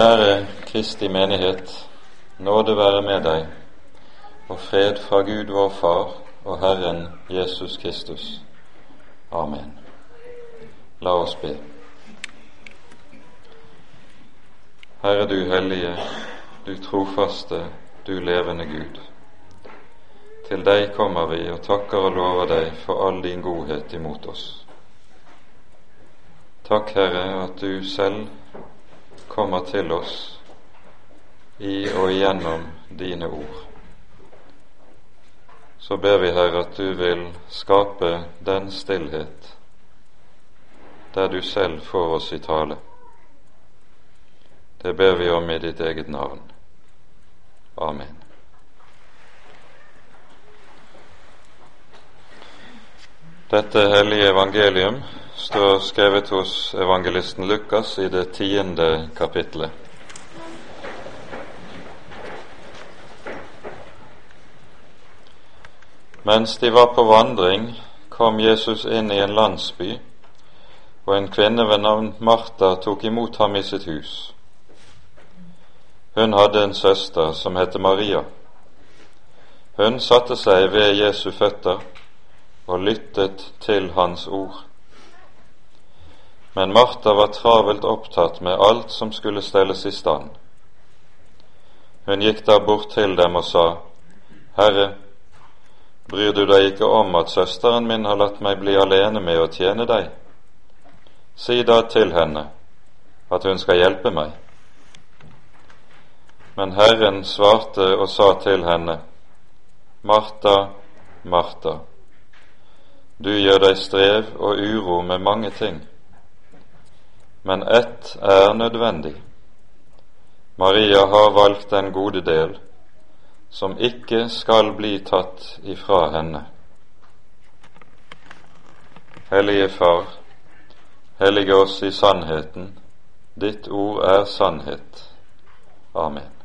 Kjære Kristi menighet, nåde være med deg, og fred fra Gud vår Far og Herren Jesus Kristus. Amen. La oss be. Herre du hellige, du trofaste, du levende Gud. Til deg kommer vi og takker og lover deg for all din godhet imot oss. Takk, Herre, at du selv kommer til oss i og igjennom dine ord. Så ber vi, Herre, at du vil skape den stillhet der du selv får oss i tale. Det ber vi om i ditt eget navn. Amen. Dette hellige evangelium står skrevet hos evangelisten Lukas i det tiende kapitlet. Mens de var på vandring, kom Jesus inn i en landsby, og en kvinne ved navn Martha tok imot ham i sitt hus. Hun hadde en søster som het Maria. Hun satte seg ved Jesu føtter og lyttet til hans ord. Men Martha var travelt opptatt med alt som skulle stelles i stand. Hun gikk da bort til dem og sa, Herre, bryr du deg ikke om at søsteren min har latt meg bli alene med å tjene deg? Si da til henne at hun skal hjelpe meg. Men Herren svarte og sa til henne, Martha, Martha, du gjør deg strev og uro med mange ting men ett er nødvendig. Maria har valgt den gode del, som ikke skal bli tatt ifra henne. Hellige Far, hellige oss i sannheten. Ditt ord er sannhet. Amen.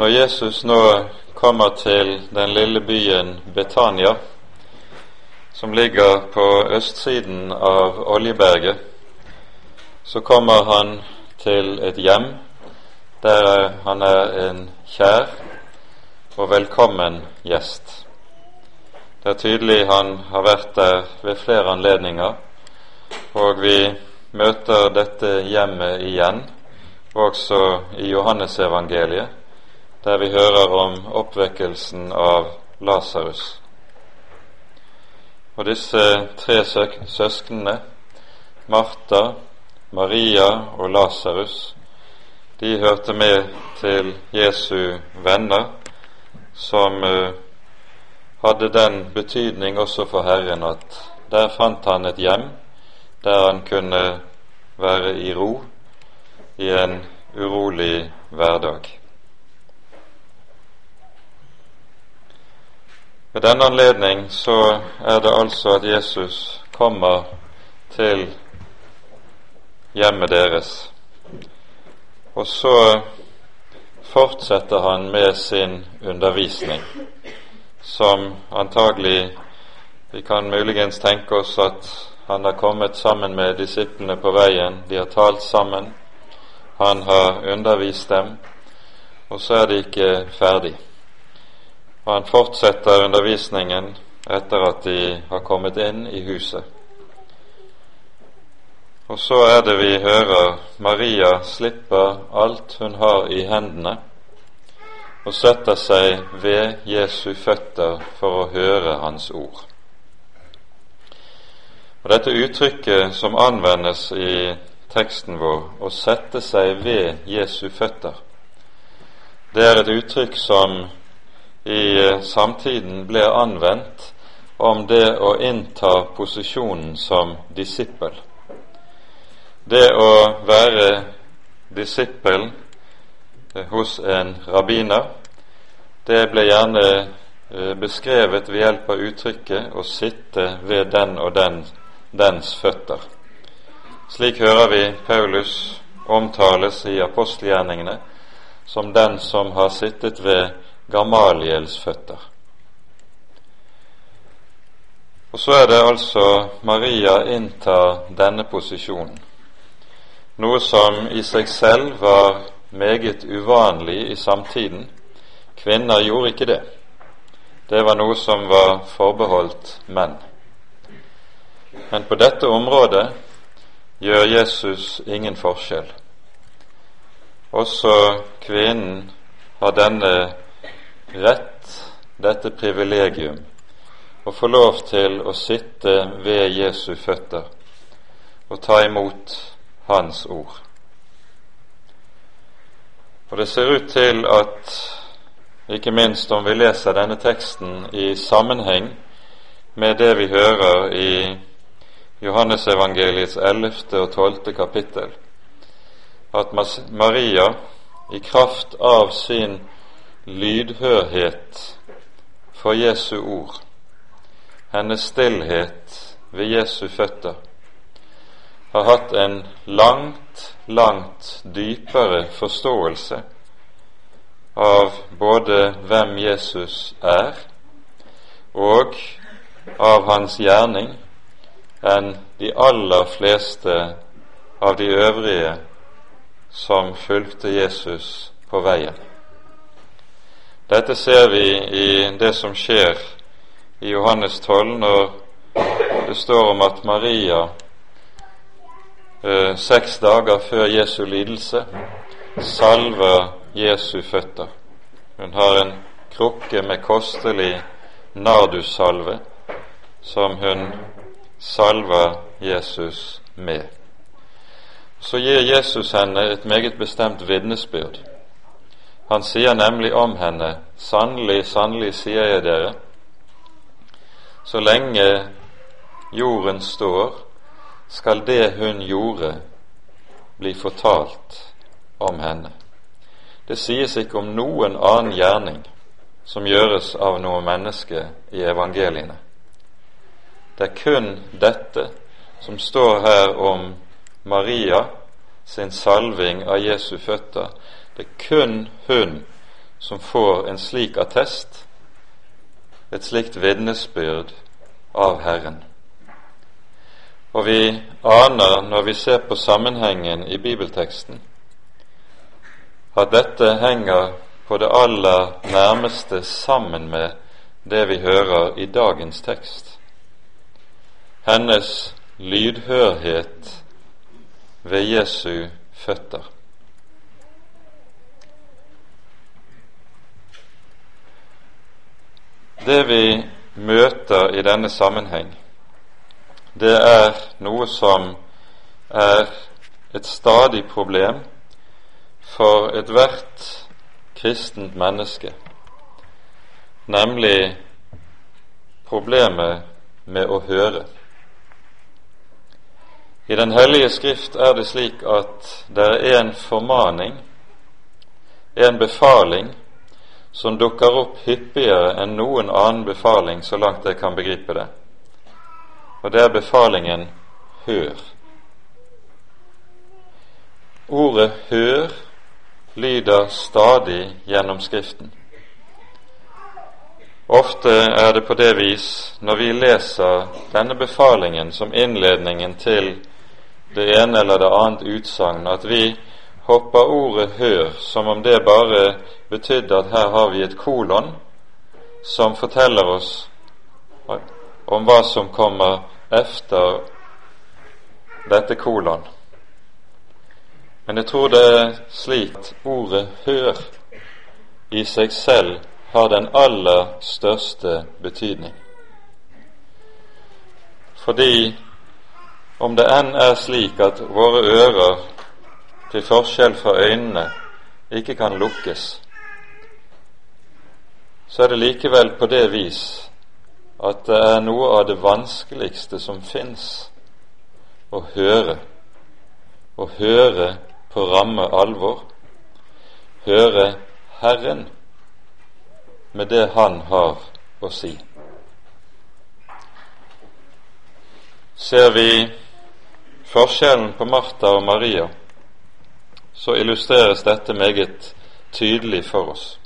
Når Jesus nå kommer til den lille byen Betania, som ligger på østsiden av Oljeberget, så kommer han til et hjem der han er en kjær og velkommen gjest. Det er tydelig han har vært der ved flere anledninger, og vi møter dette hjemmet igjen, også i Johannesevangeliet der vi hører om oppvekkelsen av Lasarus. Og disse tre søsknene, Martha, Maria og Lasarus, de hørte med til Jesu venner, som uh, hadde den betydning også for Herren at der fant han et hjem der han kunne være i ro i en urolig hverdag. Ved denne anledning så er det altså at Jesus kommer til hjemmet deres. Og så fortsetter han med sin undervisning, som antagelig Vi kan muligens tenke oss at han har kommet sammen med disiplene på veien, de har talt sammen, han har undervist dem, og så er det ikke ferdig. Og han fortsetter undervisningen etter at de har kommet inn i huset. Og så er det vi hører Maria slipper alt hun har i hendene, og setter seg ved Jesu føtter for å høre hans ord. Og Dette uttrykket som anvendes i teksten vår, å sette seg ved Jesu føtter, det er et uttrykk som i eh, samtiden ble anvendt om det å innta posisjonen som disippel. Det å være disippel eh, hos en rabbiner, det ble gjerne eh, beskrevet ved hjelp av uttrykket 'å sitte ved den og den, dens føtter'. Slik hører vi Paulus omtales i apostelgjerningene som den som har sittet ved Gamaliels føtter. Og så er det altså Maria inntar denne posisjonen, noe som i seg selv var meget uvanlig i samtiden. Kvinner gjorde ikke det. Det var noe som var forbeholdt menn. Men på dette området gjør Jesus ingen forskjell. Også kvinnen har denne rett, dette privilegium, å få lov til å sitte ved Jesu føtter og ta imot Hans ord. Og det ser ut til at ikke minst om vi leser denne teksten i sammenheng med det vi hører i Johannesevangeliets 11. og 12. kapittel, at Maria i kraft av sin lydhørhet for Jesu ord, hennes stillhet ved Jesu føtter, har hatt en langt, langt dypere forståelse av både hvem Jesus er, og av hans gjerning enn de aller fleste av de øvrige som fulgte Jesus på veien. Dette ser vi i det som skjer i Johannes 12, når det står om at Maria eh, seks dager før Jesu lidelse salver Jesu føtter. Hun har en krukke med kostelig nardussalve som hun salver Jesus med. Så gir Jesus henne et meget bestemt vitnesbyrd. Han sier nemlig om henne, sannelig, sannelig sier jeg dere, så lenge jorden står, skal det hun gjorde, bli fortalt om henne. Det sies ikke om noen annen gjerning som gjøres av noe menneske i evangeliene. Det er kun dette som står her om Maria sin salving av Jesu føtter. Det er kun hun som får en slik attest, et slikt vitnesbyrd av Herren. Og vi aner, når vi ser på sammenhengen i bibelteksten, at dette henger på det aller nærmeste sammen med det vi hører i dagens tekst. Hennes lydhørhet ved Jesu føtter. Det vi møter i denne sammenheng, det er noe som er et stadig problem for ethvert kristent menneske, nemlig problemet med å høre. I Den hellige skrift er det slik at det er en formaning, en befaling, som dukker opp hyppigere enn noen annen befaling, så langt jeg kan begripe det. Og det er befalingen hør. Ordet hør lyder stadig gjennom Skriften. Ofte er det på det vis når vi leser denne befalingen som innledningen til det ene eller det annet utsagn, at vi hopper ordet 'hør' som om det bare betydde at her har vi et kolon som forteller oss om hva som kommer efter dette kolon. Men jeg tror det er slik at ordet 'hør' i seg selv har den aller største betydning. Fordi om det enn er slik at våre ører, til forskjell fra øynene, ikke kan lukkes, så er det likevel på det vis at det er noe av det vanskeligste som fins å høre. Å høre på ramme alvor høre Herren med det Han har å si. Ser vi forskjellen på Martha og Maria, så illustreres dette meget tydelig for oss.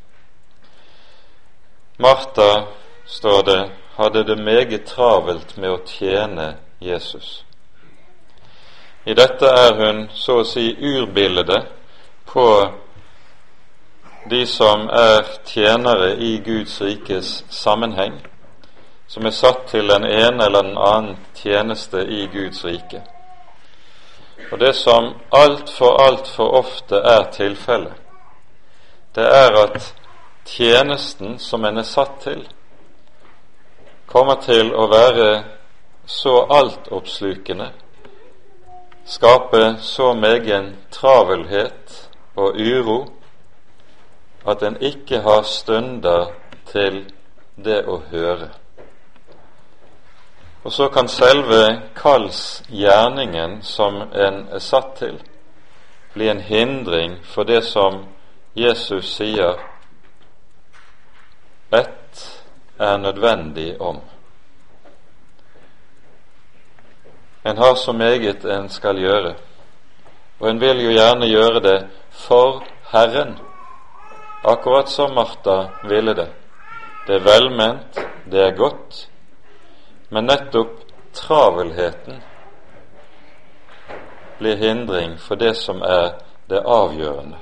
Martha, står det, hadde det meget travelt med å tjene Jesus. I dette er hun så å si urbildet på de som er tjenere i Guds rikes sammenheng, som er satt til den ene eller den annen tjeneste i Guds rike. Og det som altfor, altfor ofte er tilfellet, det er at tjenesten som en er satt til, kommer til å være så altoppslukende, skape så megen travelhet og uro at en ikke har stunder til det å høre. Og så kan selve kallsgjerningen som en er satt til, bli en hindring for det som Jesus sier ett er nødvendig om. En har så meget en skal gjøre, og en vil jo gjerne gjøre det for Herren akkurat som Martha ville det. Det er velment, det er godt, men nettopp travelheten blir hindring for det som er det avgjørende.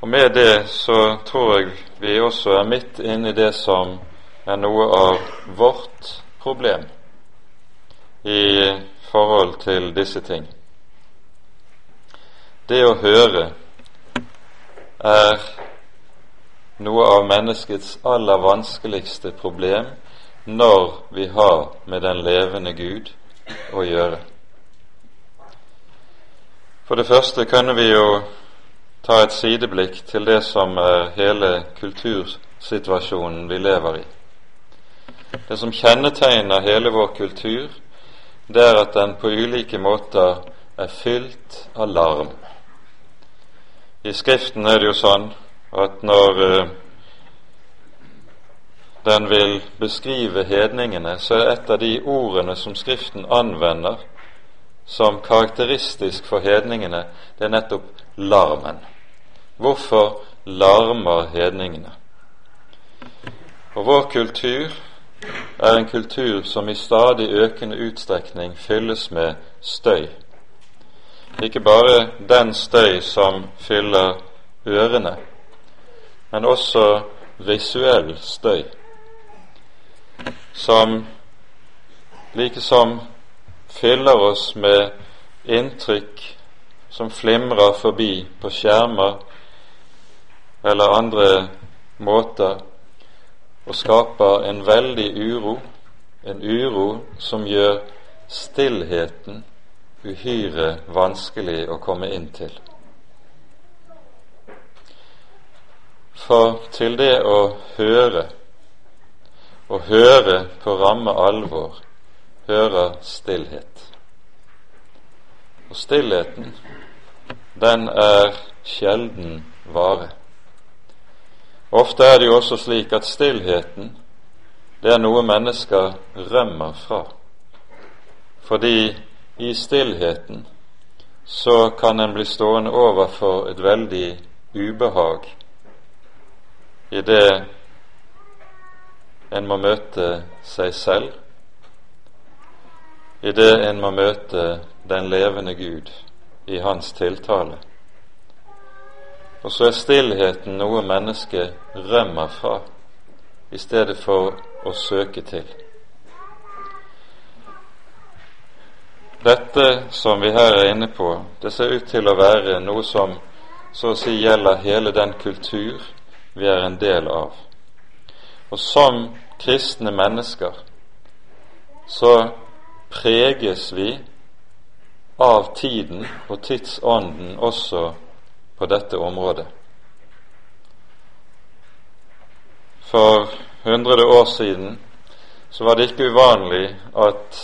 Og Med det så tror jeg vi også er midt inne i det som er noe av vårt problem i forhold til disse ting. Det å høre er noe av menneskets aller vanskeligste problem når vi har med den levende Gud å gjøre. For det første kunne vi jo ta et sideblikk til det som er hele kultursituasjonen vi lever i. Det som kjennetegner hele vår kultur, det er at den på ulike måter er fylt av larm. I Skriften er det jo sånn at når uh, den vil beskrive hedningene, så er et av de ordene som Skriften anvender som karakteristisk for hedningene, det er nettopp larmen. Hvorfor larmer hedningene? Og vår kultur er en kultur som i stadig økende utstrekning fylles med støy. Ikke bare den støy som fyller ørene, men også visuell støy, som likesom fyller oss med inntrykk som flimrer forbi på skjermer eller andre måter, og skaper en veldig uro, en uro som gjør stillheten uhyre vanskelig å komme inn til. For til det å høre, å høre på ramme alvor, hører stillhet. Og stillheten, den er sjelden vare. Ofte er det jo også slik at stillheten, det er noe mennesker rømmer fra, fordi i stillheten, så kan en bli stående overfor et veldig ubehag i det en må møte seg selv, i det en må møte den levende Gud i hans tiltale. Og så er stillheten noe mennesket rømmer fra, i stedet for å søke til. Dette som vi her er inne på, det ser ut til å være noe som så å si gjelder hele den kultur vi er en del av. Og som kristne mennesker så preges vi av tiden og tidsånden også på dette området. For hundrede år siden så var det ikke uvanlig at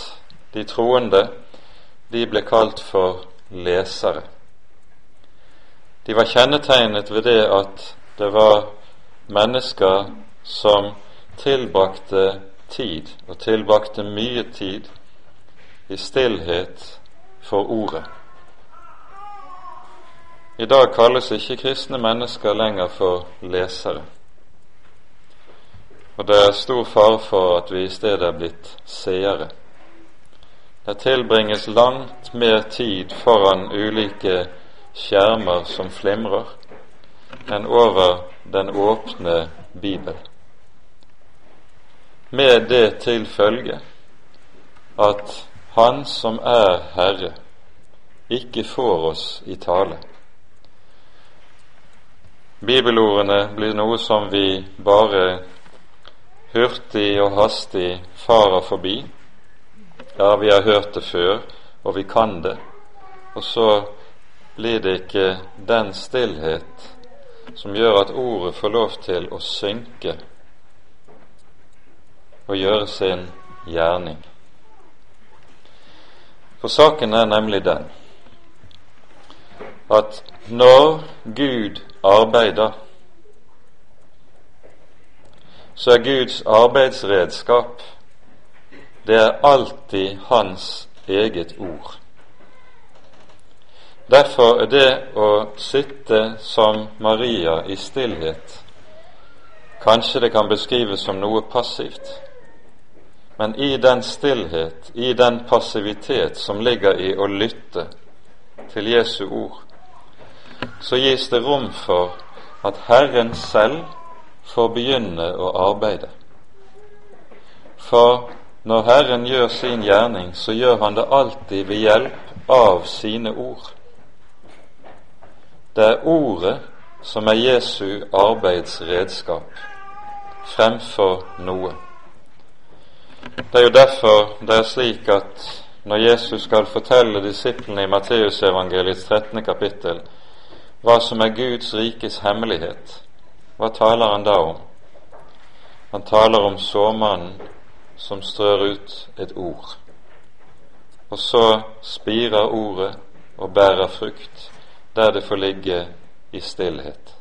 de troende de ble kalt for lesere. De var kjennetegnet ved det at det var mennesker som tilbrakte tid, og tilbrakte mye tid, i stillhet for Ordet. I dag kalles ikke kristne mennesker lenger for lesere. Og det er stor fare for at vi i stedet er blitt seere. Det tilbringes langt mer tid foran ulike skjermer som flimrer, enn over den åpne Bibel. Med det til følge at Han som er Herre, ikke får oss i tale. Bibelordene blir noe som vi bare hurtig og hastig farer forbi. Ja, vi har hørt det før, og vi kan det. Og så blir det ikke den stillhet som gjør at ordet får lov til å synke og gjøre sin gjerning. For saken er nemlig den at når Gud arbeider, så er Guds arbeidsredskap det er alltid Hans eget ord. Derfor er det å sitte som Maria i stillhet Kanskje det kan beskrives som noe passivt, men i den stillhet, i den passivitet som ligger i å lytte til Jesu ord, så gis det rom for at Herren selv får begynne å arbeide. For når Herren gjør sin gjerning, så gjør Han det alltid ved hjelp av sine ord. Det er Ordet som er Jesu arbeidsredskap fremfor noe. Det er jo derfor det er slik at når Jesus skal fortelle disiplene i Matteusevangeliets 13. kapittel hva som er Guds rikes hemmelighet, hva taler han da om? Han taler om såmannen som strør ut et ord. Og så spirer ordet og bærer frukt der det får ligge i stillhet.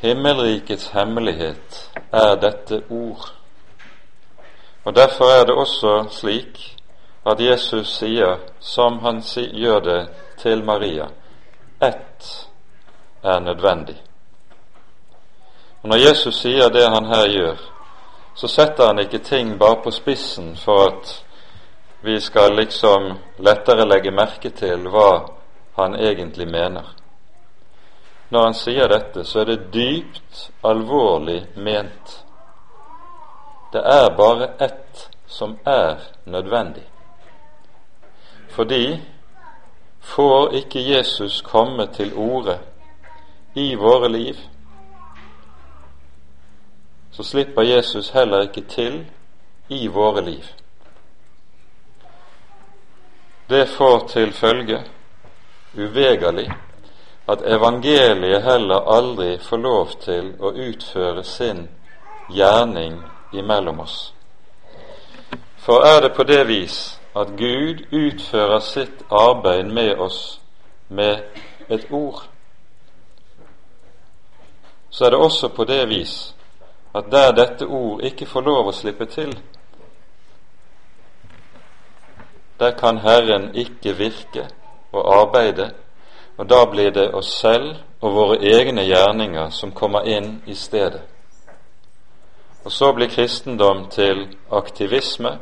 Himmelrikets hemmelighet er dette ord. Og Derfor er det også slik at Jesus sier, som han gjør det til Maria, ett er nødvendig. Og Når Jesus sier det han her gjør, så setter han ikke ting bare på spissen for at vi skal liksom lettere legge merke til hva han egentlig mener. Når han sier dette, så er det dypt alvorlig ment. Det er bare ett som er nødvendig. Fordi får ikke Jesus komme til orde i våre liv, så slipper Jesus heller ikke til i våre liv. Det får til følge uvegerlig at evangeliet heller aldri får lov til å utføre sin gjerning imellom oss. For er det på det vis at Gud utfører sitt arbeid med oss med et ord, så er det også på det vis at der dette ord ikke får lov å slippe til, Der kan Herren ikke virke og arbeide, og da blir det oss selv og våre egne gjerninger som kommer inn i stedet. Og så blir kristendom til aktivisme,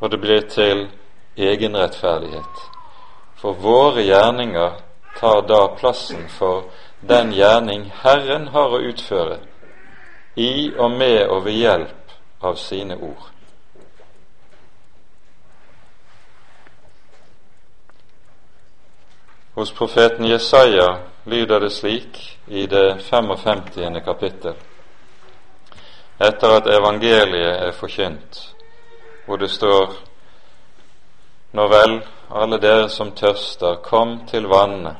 og det blir til egenrettferdighet. For våre gjerninger tar da plassen for den gjerning Herren har å utføre, i og med og ved hjelp av sine ord. Hos profeten Jesaja lyder det slik i det 55. kapittel, etter at evangeliet er forkynt, hvor det står Nå vel, alle dere som tørster, kom til vannene,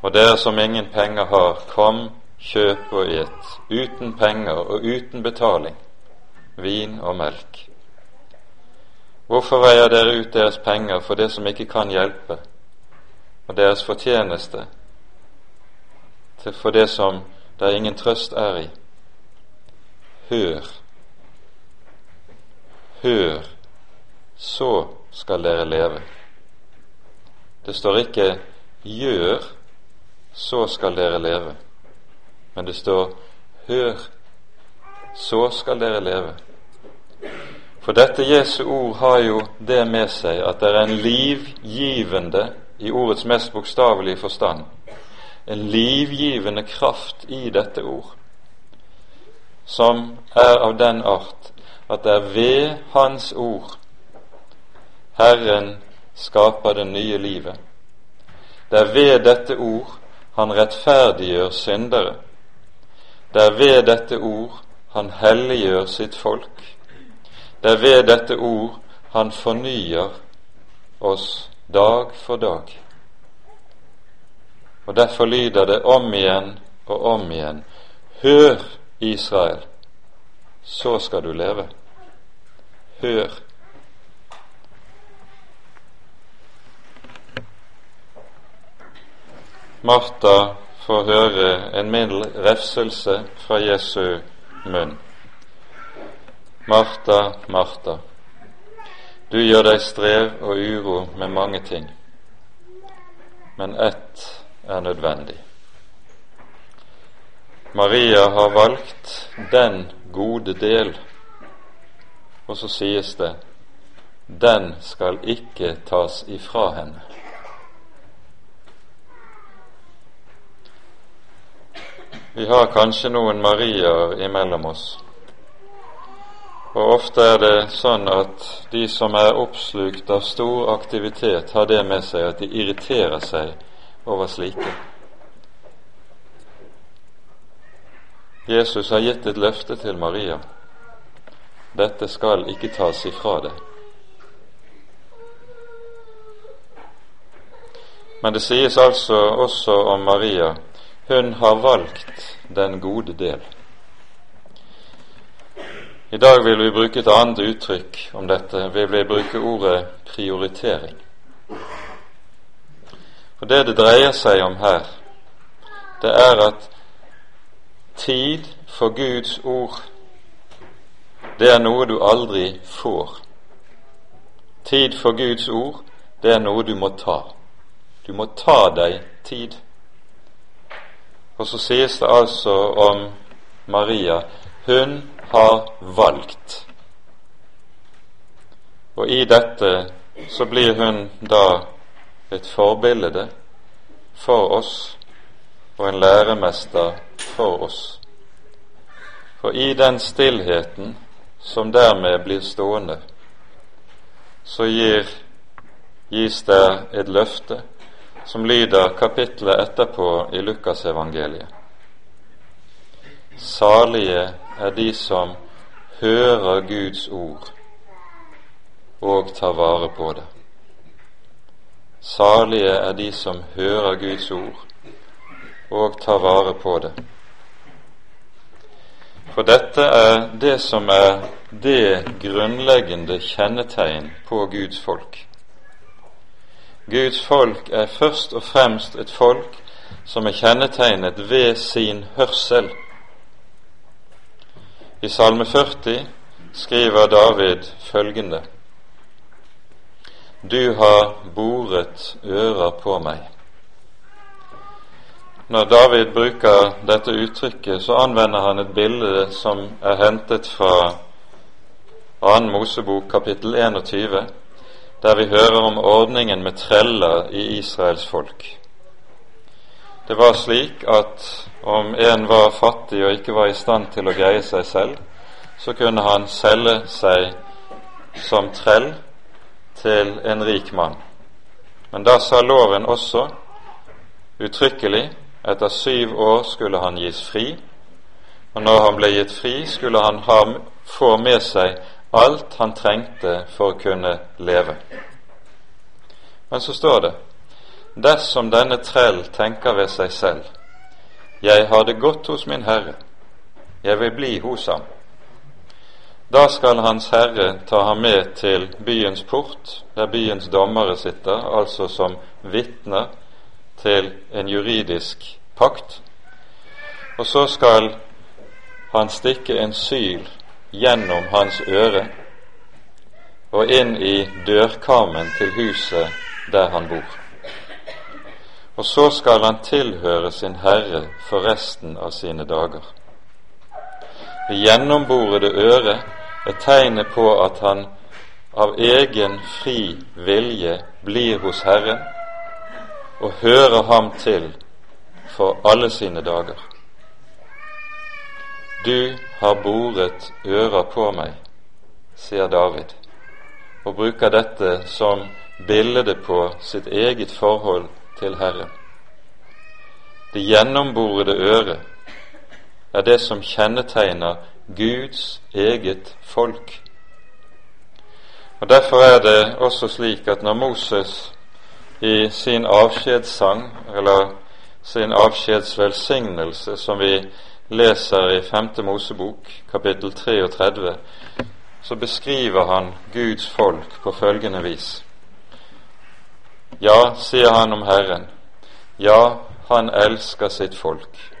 og dere som ingen penger har, kom, kjøp og et, uten penger og uten betaling, vin og melk. Hvorfor veier dere ut deres penger for det som ikke kan hjelpe? Og deres fortjeneste for det som det ingen trøst er i. Hør, hør, så skal dere leve. Det står ikke 'gjør, så skal dere leve', men det står 'hør, så skal dere leve'. For dette Jesu ord har jo det med seg at det er en livgivende, i ordets mest bokstavelige forstand, en livgivende kraft i dette ord, som er av den art at det er ved Hans ord Herren skaper det nye livet. Det er ved dette ord han rettferdiggjør syndere. Det er ved dette ord han helliggjør sitt folk. Det er ved dette ord han fornyer oss dag for dag. Og Derfor lyder det om igjen og om igjen Hør, Israel, så skal du leve. Hør. Martha får høre en mild refselse fra Jesu munn. Martha, Martha, du gjør deg strev og uro med mange ting, men ett er nødvendig. Maria har valgt den gode del, og så sies det den skal ikke tas ifra henne. Vi har kanskje noen Mariaer imellom oss. Og ofte er det sånn at de som er oppslukt av stor aktivitet, har det med seg at de irriterer seg over slike. Jesus har gitt et løfte til Maria. Dette skal ikke tas ifra deg. Men det sies altså også om Maria hun har valgt den gode del. I dag vil vi bruke et annet uttrykk om dette. Vi vil bruke ordet prioritering. For Det det dreier seg om her, det er at tid for Guds ord, det er noe du aldri får. Tid for Guds ord, det er noe du må ta. Du må ta deg tid. Og så sies det altså om Maria hun har valgt. Og i dette så blir hun da et forbilde for oss og en læremester for oss. For i den stillheten som dermed blir stående, så gir, gis der et løfte som lyder kapittelet etterpå i Lukasevangeliet. Salige er de som hører Guds ord og tar vare på det. Salige er de som hører Guds ord og tar vare på det. For dette er det som er det grunnleggende kjennetegn på Guds folk. Guds folk er først og fremst et folk som er kjennetegnet ved sin hørsel. I Salme 40 skriver David følgende Du har boret ører på meg. Når David bruker dette uttrykket, så anvender han et bilde som er hentet fra 2. Mosebok kapittel 21 der vi hører om ordningen med treller i Israels folk. Det var slik at om en var fattig og ikke var i stand til å greie seg selv, så kunne han selge seg som trell til en rik mann. Men da sa loven også uttrykkelig etter syv år skulle han gis fri, og når han ble gitt fri, skulle han ha, få med seg alt han trengte for å kunne leve. Men så står det dersom denne trell tenker ved seg selv jeg har det godt hos min Herre, jeg vil bli hos ham. Da skal Hans Herre ta ham med til byens port, der byens dommere sitter, altså som vitner til en juridisk pakt. Og så skal han stikke en syl gjennom hans øre og inn i dørkarmen til huset der han bor. Og så skal han tilhøre sin Herre for resten av sine dager. Det gjennomborede øret er tegnet på at han av egen fri vilje blir hos Herren og hører ham til for alle sine dager. Du har boret øra på meg, sier David, og bruker dette som bilde på sitt eget forhold til Herren. Det gjennomborede øret er det som kjennetegner Guds eget folk. Og Derfor er det også slik at når Moses i sin avskjedssang, eller sin avskjedsvelsignelse, som vi leser i 5. Mosebok, kapittel 33, så beskriver han Guds folk på følgende vis. Ja, sier han om Herren, ja, han elsker sitt folk.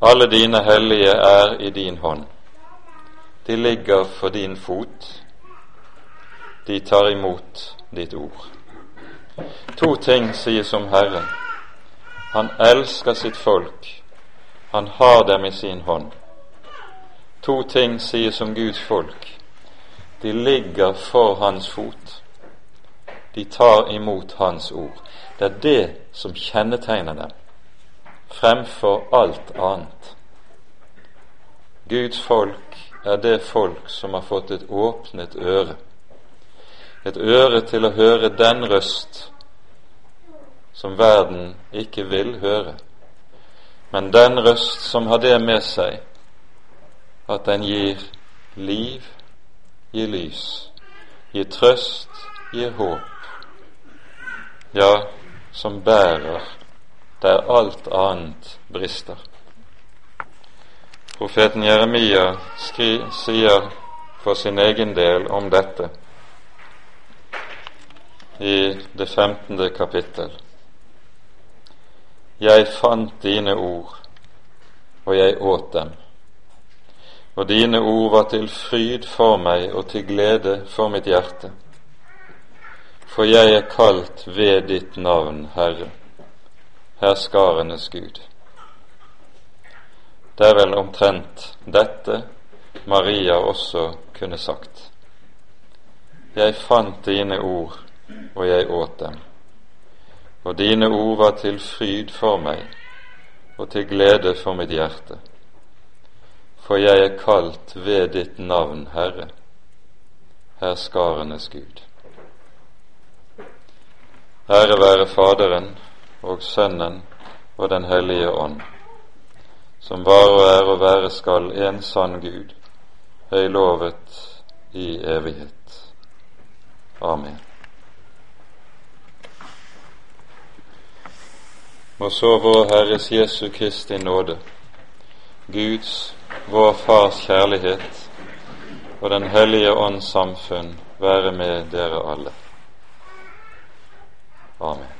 Alle dine hellige er i din hånd. De ligger for din fot. De tar imot ditt ord. To ting sies om Herren. Han elsker sitt folk. Han har dem i sin hånd. To ting sies om Guds folk. De ligger for hans fot. De tar imot hans ord. Det er det som kjennetegner dem fremfor alt annet. Guds folk er det folk som har fått et åpnet øre, et øre til å høre den røst som verden ikke vil høre, men den røst som har det med seg at den gir liv, gir lys, gir trøst, gir håp, ja, som bærer der alt annet brister. Profeten Jeremia skri, sier for sin egen del om dette i det femtende kapittel. Jeg fant dine ord, og jeg åt dem. Og dine ord var til fryd for meg og til glede for mitt hjerte. For jeg er kalt ved ditt navn, Herre herskarenes Gud. Det er vel omtrent dette Maria også kunne sagt. Jeg fant dine ord, og jeg åt dem. Og dine ord var til fryd for meg og til glede for mitt hjerte. For jeg er kalt ved ditt navn, Herre, herskarenes Gud. Ære være Faderen og Sønnen og Den hellige ånd, som var og er og være skal en sann Gud, høylovet i evighet. Amen. Må så vår Herres Jesu Kristi nåde, Guds, vår Fars kjærlighet og Den hellige ånds samfunn være med dere alle. Amen.